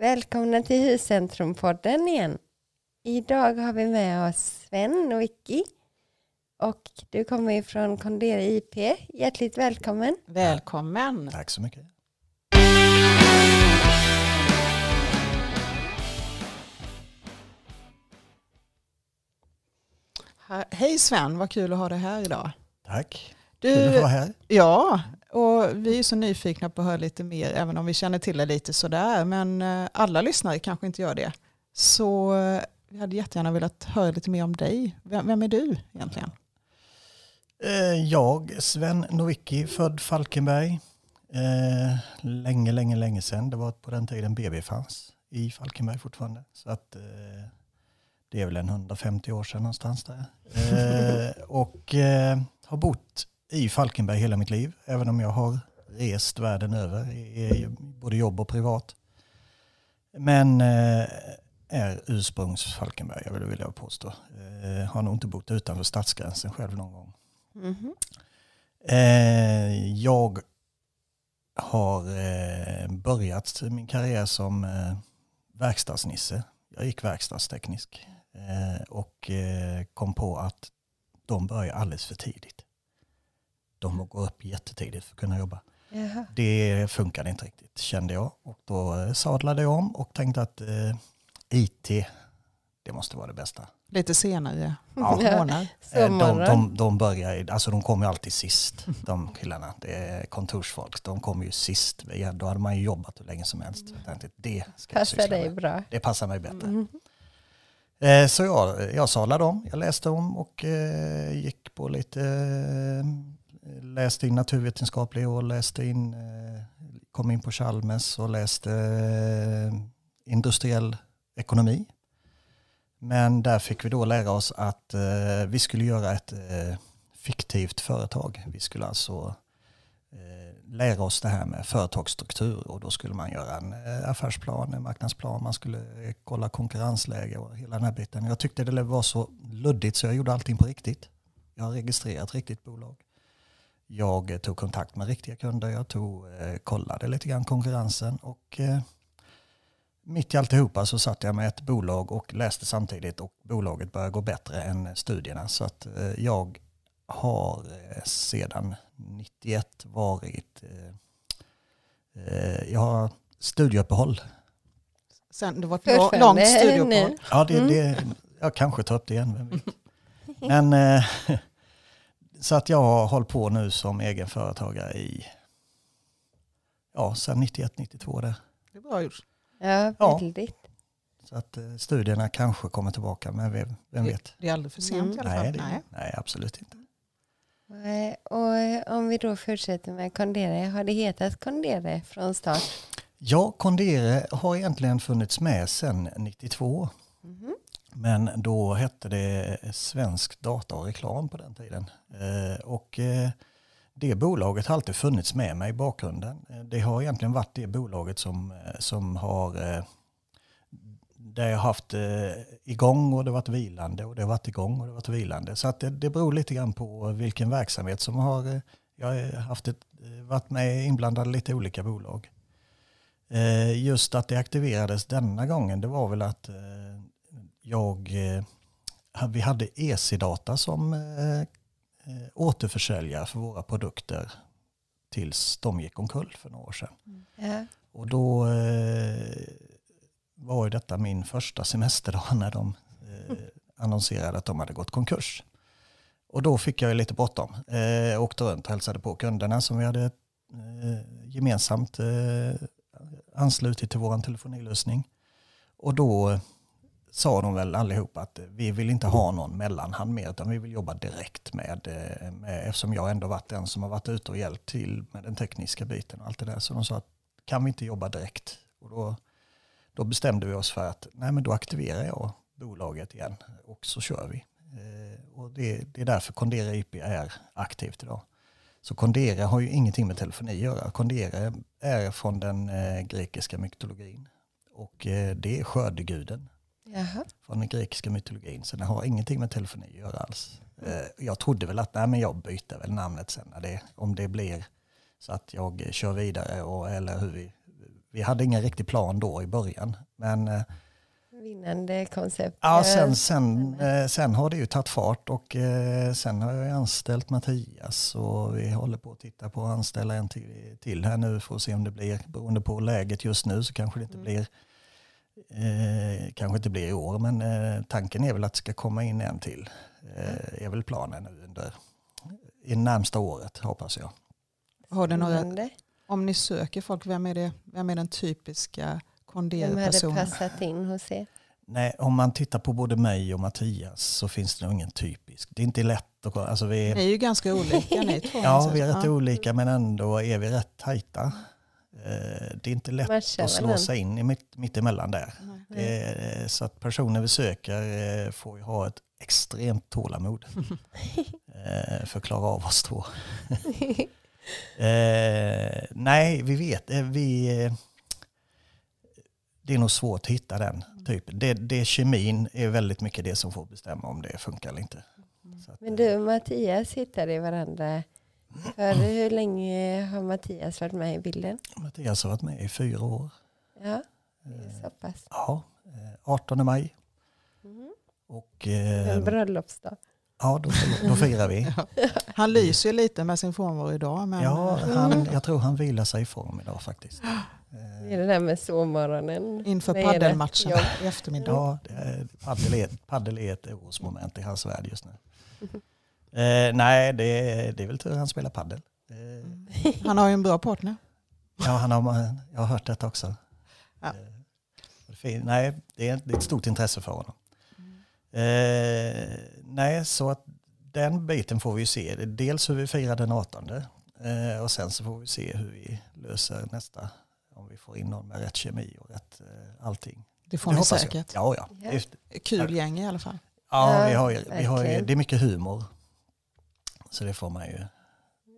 Välkomna till Huscentrumpodden igen. Idag har vi med oss Sven och Vicky. Och du kommer ifrån Condere IP. Hjärtligt välkommen. Välkommen. Tack så mycket. Hej Sven, vad kul att ha dig här idag. Tack. Du, Kul att vara här. ja, och vi är så nyfikna på att höra lite mer, även om vi känner till det lite sådär. Men eh, alla lyssnare kanske inte gör det. Så eh, vi hade jättegärna velat höra lite mer om dig. Vem, är du egentligen? Eh, Jag, Sven Nowicki, född Falkenberg. Länge, länge, länge sedan. Det var på den tiden BB fanns i Falkenberg fortfarande. Så att det är väl en 150 år sedan någonstans där. Och har bott i Falkenberg hela mitt liv. Även om jag har rest världen över i både jobb och privat. Men eh, är ursprungs Falkenberg, jag vill vilja påstå. Eh, har nog inte bott utanför stadsgränsen själv någon gång. Mhm. Eh, jag har börjat min karriär som eh, verkstadsnisse. Jag gick verkstadsteknisk och kom på att de börjar alldeles för tidigt. De går upp jättetidigt för att kunna jobba. Jaha. Det funkade inte riktigt kände jag. Och då eh, sadlade jag om och tänkte att eh, IT, det måste vara det bästa. Lite senare Ja. Så Eh, De, morgon. de, de börjar, alltså de kommer ju alltid sist, de killarna. Det är kontorsfolk, de kommer ju sist. Ja, Då hade man ju jobbat hur länge som helst. Så jag tänkte, det ska Passar dig med. bra. Det passar mig bättre. Mhm. Eh, Så jag, jag sadlade om, jag läste om och eh, gick på lite, läste in naturvetenskaplig och läste in, eh, kom in på Chalmers och läste eh, industriell ekonomi. Men där fick vi då lära oss att eh, vi skulle göra ett fiktivt företag. Vi skulle alltså lära oss det här med företagsstruktur och då skulle man göra en affärsplan, en marknadsplan, man skulle kolla konkurrensläge och hela den här biten. Jag tyckte det var så luddigt så jag gjorde allting på riktigt. Jag har registrerat riktigt bolag. Jag tog kontakt med riktiga kunder, jag tog, eh, kollade lite grann konkurrensen och eh, mitt i alltihopa så satt jag med ett bolag och läste samtidigt och bolaget började gå bättre än studierna. Så att eh, jag har sedan 91 varit, jag har studieuppehåll. Sen, det var ett långt studieuppehåll. Ja, det, Mm. det, jag kanske tar upp det igen, vem vet. Men eh, så att jag har hållit på nu som egen företagare i, ja, sedan 91, 92 där. Det är bra gjort. Ja, Ja. väldigt. Så att eh, studierna kanske kommer tillbaka, men vem, vem Det, vet? det är aldrig för sent Mm. i alla fall. Nej, det, Nej. nej, absolut inte. Och eh, om vi då fortsätter med Condere, har det hetat Condere från start? Ja, Condere har egentligen funnits med sedan 92. Men då hette det Svensk Data och Reklam på den tiden. Eh, och eh, det bolaget har alltid funnits med mig i bakgrunden. Eh, det har egentligen varit det bolaget som, som har där jag haft igång och det har varit vilande och det har varit igång och det har varit vilande. Så att det, det beror lite grann på vilken verksamhet som har, jag har haft ett, varit med inblandad i lite olika bolag. Just att det aktiverades denna gången, det var väl att jag, eh, vi hade EC-data som eh, eh, återförsäljare för våra produkter tills de gick omkull för några år sedan. Ja. Och då var ju detta min första semesterdag när de annonserade att de hade gått konkurs. Och då fick jag lite bråttom. Eh, åkte runt och hälsade på kunderna som vi hade eh, gemensamt eh, anslutit till vår telefonilösning. Och då sa de väl allihop att vi vill inte ha någon mellanhand mer utan vi vill jobba direkt med, eh, med eftersom jag ändå varit den som har varit ute och hjälpt till med den tekniska biten och allt det där. Så de sa att kan vi inte jobba direkt? Och då, då bestämde vi oss för att nej men då aktiverar jag bolaget igen och så kör vi. Eh, och det, det är därför Kondera IP är aktivt idag. Så Kondera har ju ingenting med telefoni att göra. Kondera är från den eh, grekiska mytologin. Och det är skördeguden Jaha. från den grekiska mytologin. Så den har ingenting med telefoni att göra alls. Eh, jag trodde väl att nej, men jag byter väl namnet sen när det, om det blir så att jag kör vidare och, eller hur vi vi hade ingen riktig plan då i början. Men eh, Vinnande koncept. ja, Eh, sen, sen, eh, sen har det ju tagit fart och eh, sen har jag anställt Mattias och vi håller på att titta på att anställa en till, till här nu för att se om det blir, beroende på läget just nu så kanske det inte Mm. blir Eh, kanske inte blir i år, men eh, tanken är väl att det ska komma in en till. Eh, är väl planen nu under i närmsta året hoppas jag. Har du några, om ni söker folk, vem är, det, vem är den typiska Vem hade passat in hos er? Nej, om man tittar på både mig och Mattias så finns det nog ingen typisk. Det är inte lätt att alltså vi, Ni är ju ganska olika ni två. Ja, vi är rätt Ja. olika men ändå är vi rätt tajta. Eh, Det är inte lätt att slå sig in i mitt, mitt emellan där. Nej. Det så att personer vi söker eh, får ju ha ett extremt tålamod eh, för att klara av oss två. Nej, vi vet. Vi, det är nog svårt att hitta den typen. Det, det kemin är väldigt mycket det som får bestämma om det funkar eller inte. Så att, Men du och Mattias hittade varandra. För hur länge har Mattias varit med i bilden? eh, Mattias har varit med i fyra år. Ja, det är så pass. Ja, eh, 18 maj. Mhm. Och eh, En bröllopsdag. ja, då, då firar vi. Han lyser ju lite med sin frånvaro idag. Men, Ja, han, jag tror han vilar sig i form idag faktiskt. Det Eh, är det där med sovmorgonen. Inför paddelmatchen i eftermiddag. Ja, paddel, är, paddel är ett orosmoment i hans värld just nu. Eh, nej, det är, det är väl tur han spelar paddel. Eh, Han har ju en bra partner. ja, han har, jag har hört detta också. Ja. Eh, det är fin- nej, det är, det är ett stort intresse för honom. Eh, nej, så att den biten får vi ju se. Dels hur vi firar den 18 eh, och sen så får vi se hur vi löser nästa. Om vi får in någon med rätt kemi och rätt eh, allting. Det får Det ni jag. säkert. Ja, ja. Är- Kul gäng i alla fall. ja, vi har, vi har det är mycket humor. Så det får man ju.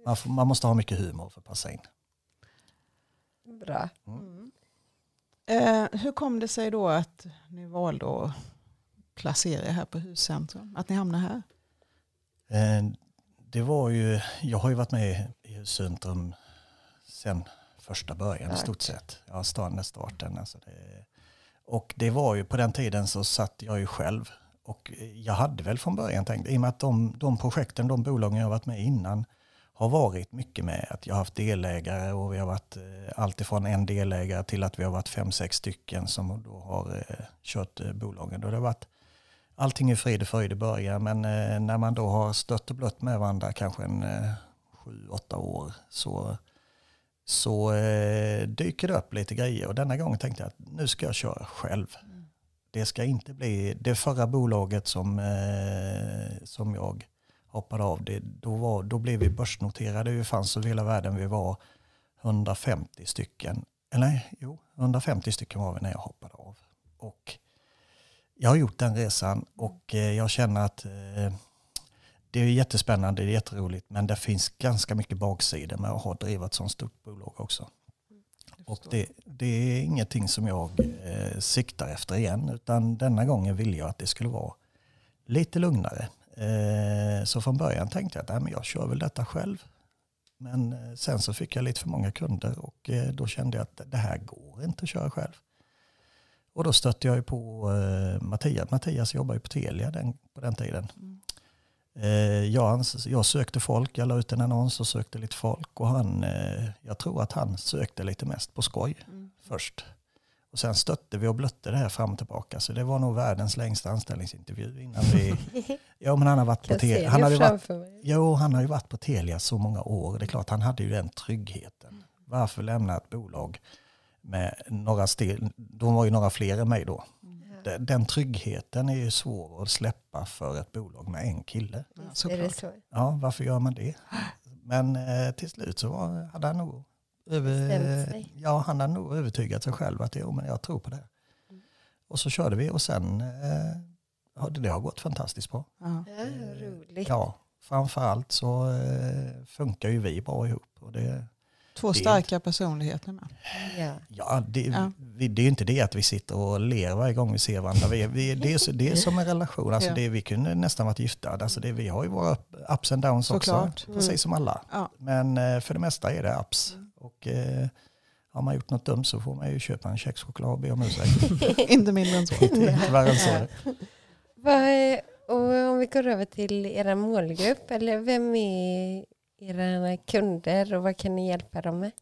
Man, får, man måste ha mycket humor för att passa in. Bra. Eh, hur kom det sig då att ni valde att placera er här på huscentrum? Att ni hamnar här? Eh, Det var ju, jag har ju varit med i Huscentrum sen första början i Tack. stort sett. Ja, stan starten. Alltså det, och det var ju på den tiden så satt jag ju själv. Och eh, jag hade väl från början tänkt, i och med att de, de projekten, de bolagen jag varit med i innan har varit mycket med att jag har haft delägare och vi har varit eh, alltifrån en delägare till att vi har varit fem, sex stycken som då har eh, kört bolagen. Och det har varit allting är frid och fröjd i början men när man då har stött och blött med varandra kanske en sju, åtta år så, så dyker det upp lite grejer och denna gången tänkte jag att nu ska jag köra själv. Det ska inte bli det förra bolaget som, eh, som jag hoppade av. Det, då, var, då blev vi börsnoterade. Vi fanns över hela världen. Vi var 150 stycken. Eller nej, jo, 150 stycken var vi när jag hoppade av. Och jag har gjort den resan och eh, jag känner att eh, det är jättespännande, det är jätteroligt men det finns ganska mycket baksidor med att ha drivit ett sådant stort bolag också. Och det, det är ingenting som jag eh, siktar efter igen utan denna gången ville jag att det skulle vara lite lugnare. Eh, så från början tänkte jag att nej, men jag kör väl detta själv. Men eh, sen så fick jag lite för många kunder och eh, då kände jag att det här går inte att köra själv. Och då stötte jag ju på eh, Mattias. Mattias jobbar ju på Telia den, på den tiden. Eh, jag, ans- jag sökte folk, jag la ut en annons och sökte lite folk. Och han, eh, jag tror att han sökte lite mest på skoj först. Och sen stötte vi och blötte det här fram och tillbaka. Så det var nog världens längsta anställningsintervju innan vi... Ja men han har varit på Telia. Han, hade varit, jo, han har ju varit på Telia så många år. Det är klart han hade ju den tryggheten. Varför lämna ett bolag med några steg? De var ju några fler än mig då. Den, den tryggheten är ju svår att släppa för ett bolag med en kille. Ja, är det såklart. så. Ja, varför gör man det? Men eh, till slut så var, hade han nog, över, ja, han hade nog övertygat sig själv att jo, men jag tror på det. Och så körde vi och sen eh, har det, det har gått fantastiskt bra. Ja. Ja, roligt. Ja, framförallt så eh, funkar ju vi bra ihop. Och det, Två starka personligheter med. Ja. ja, det, Ja. Vi, det är ju inte det att vi sitter och ler varje gång vi ser varandra. Vi, vi, det, är, så- det är som en relation. Alltså det, vi kunde nästan varit gifta. Alltså det, vi har ju våra ups and downs Såklart. också. Precis som alla. Ja. Men eh, för det mesta är det ups. Och, eh, har man gjort något dumt så får man ju köpa en kexchoklad och be om ursäkt. Inte mindre än så. Tyvärr än så. Vad är, och om vi går över till er målgrupp, eller vem är era kunder och vad kan ni hjälpa dem med?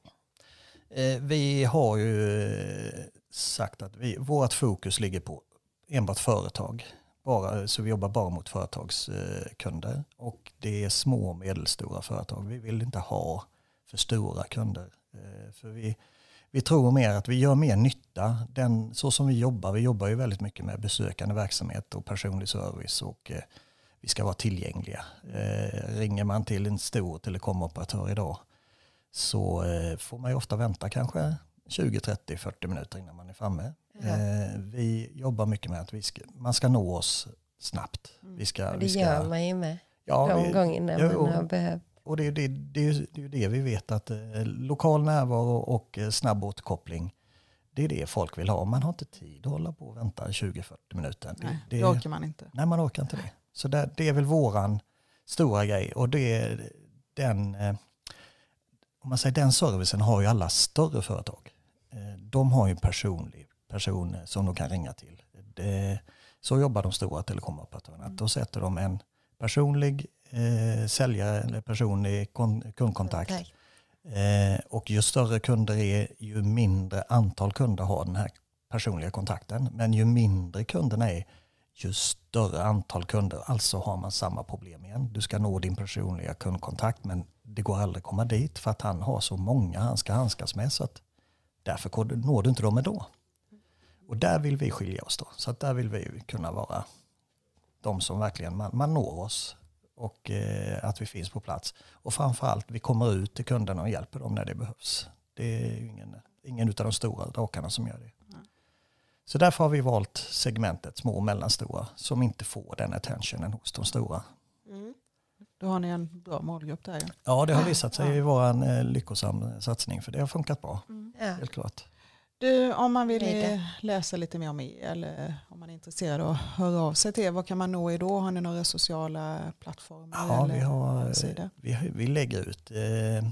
Eh, vi har ju eh, sagt att vi, vårt fokus ligger på enbart företag. Bara, så vi jobbar bara mot företagskunder. Och det är små och medelstora företag. Vi vill inte ha för stora kunder. Eh, för vi, vi tror mer att vi gör mer nytta. Den, så som vi jobbar, vi jobbar ju väldigt mycket med besökande verksamhet och personlig service. och eh, vi ska vara tillgängliga. Eh, Ringer man till en stor telekomoperatör idag så eh, får man ju ofta vänta kanske 20, 30, 40 minuter innan man är framme. Eh, vi jobbar mycket med att vi ska, man ska nå oss snabbt. Vi ska, det vi ska, gör man ju med ja, de vi, gångerna jo, man har behövt. och det, är- det, det, det är ju det vi vet att eh, lokal närvaro och eh, snabb återkoppling det är det folk vill ha. Man har inte tid att hålla på och vänta 20-40 minuter. Det, Nej, det, det orkar man inte. Nej, man orkar inte det. Så det, det är väl våran stora grej. Och det är den, eh, om man säger den servicen har ju alla större företag. Eh, de har ju en personlig person som de kan ringa till. Det, så jobbar de stora telekomoperatörerna. Då sätter de en personlig eh, säljare eller personlig kon, kundkontakt. Kontakt. Eh, och ju större kunder är, ju mindre antal kunder har den här personliga kontakten. Men ju mindre kunderna är, ju större antal kunder. Alltså har man samma problem igen. Du ska nå din personliga kundkontakt men det går aldrig att komma dit för att han har så många han ska handskas med. Så att därför når du inte dem ändå. Och där vill vi skilja oss då. Så att där vill vi kunna vara de som verkligen man, man når oss och eh, att vi finns på plats. Och framförallt vi kommer ut till kunderna och hjälper dem när det behövs. Det är ju ingen, ingen av de stora drakarna som gör det. Så därför har vi valt segmentet små och mellanstora som inte får den attentionen hos de stora. Då har ni en bra målgrupp där ju. Ja, det har visat sig vara en eh, lyckosam satsning för det har funkat bra, Ja. helt klart. Du, om man vill eh, läsa lite mer om er eller om man är intresserad och höra av sig till er, vad kan man nå er då? Har ni några sociala plattformar? Ja, eller vi, har, hemsida? vi, vi lägger ut eh, eh,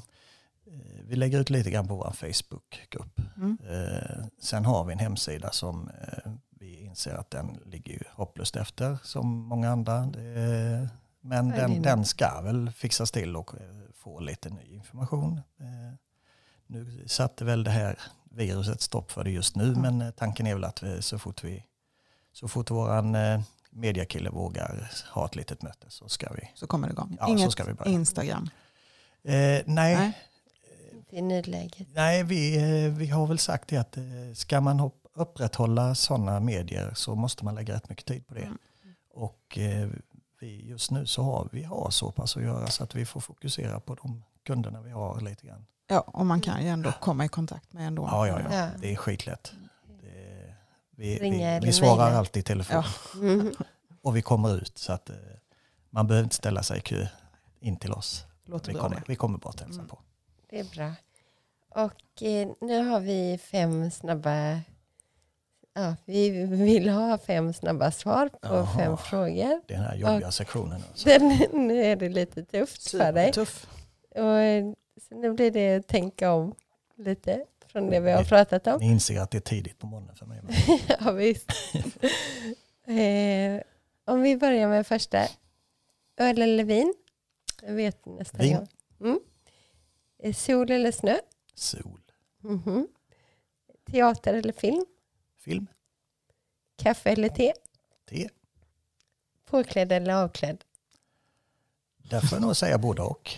vi lägger ut lite grann på vår Facebookgrupp. Mm. Eh, sen har vi en hemsida som eh, vi inser att den ligger ju hopplöst efter som många andra. Men den, den ska väl fixas till och eh, få lite ny information. Eh, nu satte väl det här viruset stopp för det just nu Mm. men eh, tanken är väl att vi, så fort vi så fort våran eh, mediakille vågar ha ett litet möte så ska vi. Så kommer det igång. Ja, Inget ska vi börja. Instagram? Eh, nej, Nej. Nej. I nuläget. vi, eh, vi har väl sagt det att eh, ska man upprätthålla sådana medier så måste man lägga rätt mycket tid på det. Mm. Och eh, vi, just nu så har vi har så pass att göra så att vi får fokusera på de kunderna vi har lite grann. Ja, och man kan ju ändå komma i kontakt med ändå. Ja, ja, ja. Ja. Det är skitlätt. Det, vi, vi, vi svarar alltid i telefon. Ja. Mm. Och vi kommer ut så att man behöver inte ställa sig i kö in till oss. Låter Vi kommer, det. vi kommer bara att hälsa Mm. på. Det är bra. Och eh, nu har vi fem snabba... Ja, vi vill ha fem snabba svar på Jaha. fem frågor. Den här jobbiga sektionen. Alltså. Den, nu är det lite tufft för dig. Tuff. Och, eh, så nu blir det att tänka om lite från det vi har pratat om. Ni inser att det är tidigt på morgonen för mig. Ja, visst. eh, om vi börjar med första. Öl eller vin? Jag vet nästan. Vin. Mm. Eh, Sol eller snö? Sol. Mhm. Teater eller film? Film. Kaffe eller te? Te. Påklädd eller avklädd? Där får jag nog säga både och.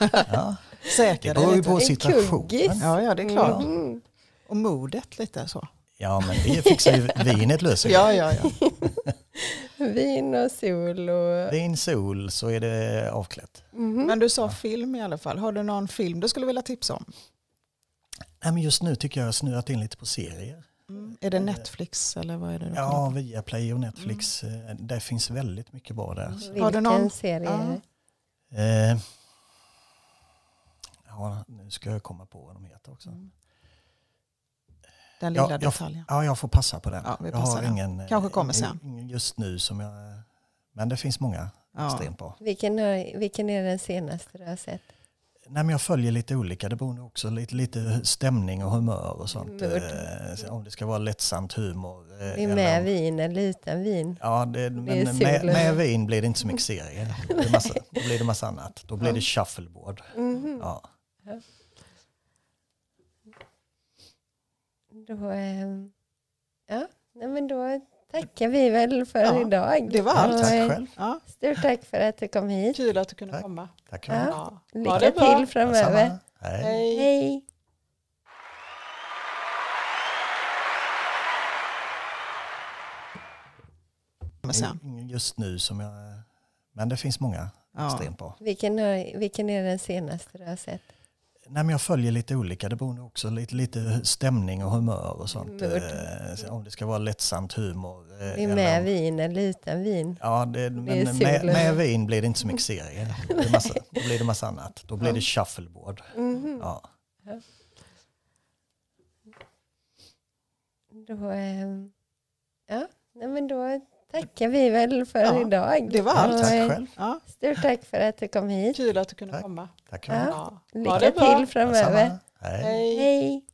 Ja, det Säker beror ju på En situationen. Ja, ja, det är klart. Mhm. Och modet lite så. Ja, men det fixar ju vinet löser Ja, det. ja, ja. Vin och sol och... Vin, sol så är det avklätt. Mhm. Men du sa film i alla fall. Har du någon film du skulle vilja tipsa om? Nej, men just nu tycker jag jag har snöat in lite på serier. Mm. Är det Netflix eller vad är det? Ja, via Play och Netflix. eh, Det finns väldigt mycket bra där. Vilken Har du någon- serie? Ja. Eh, ja, nu ska jag komma på vad de heter också. Mm. Den Ja, lilla jag- detaljen. Ja, jag får passa på den. Ja, vi jag har passar den. ingen, eh, Kanske kommer sen. ingen just nu som jag... Men det finns många Ja. extremt bra. Vilken, har, vilken är den senaste du har sett? Nej, men jag följer lite olika, det beror också lite, lite stämning och humör och sånt. Mood. Eh, Om det ska vara lättsamt humor. eh, Det är eller med om- vin eller utan vin. Ja, det, men med, med vin blir det inte så mycket serier. Det blir massa, då blir det massa annat. Då blir det shuffleboard. Mhm. Ja. Då, ehm, ja, nej men då tackar vi väl för Ja, idag. det var allt. Och, Tack eh, själv. Ja, Stort tack för att du kom hit. kul att du kunde Tack. komma. Tack. Ja. Lycka bra. till framöver. Hej. Hej. Ingen Just nu som jag... Men det finns många Ja. extremt bra. Vilken, vilken är den senaste du har sett? Nej, men jag följer lite olika, det beror nog också lite, lite stämning och humör och sånt. Mood. Eh, Om det ska vara lättsamt humor. eh, Det är eller med om- vin eller utan vin. Ja, det, men med, med vin blir det inte så mycket serier. Det blir massa, då blir det massa annat. Då blir det shuffleboard. Mhm. Ja. Då, ehm, ja, men då tackar vi väl för Ja, idag. det var allt. Tack eh, själv. Ja, Stort tack för att du kom hit. kul att du kunde Tack. komma. Tack. Ja. Lycka till framöver. Hej. Hej.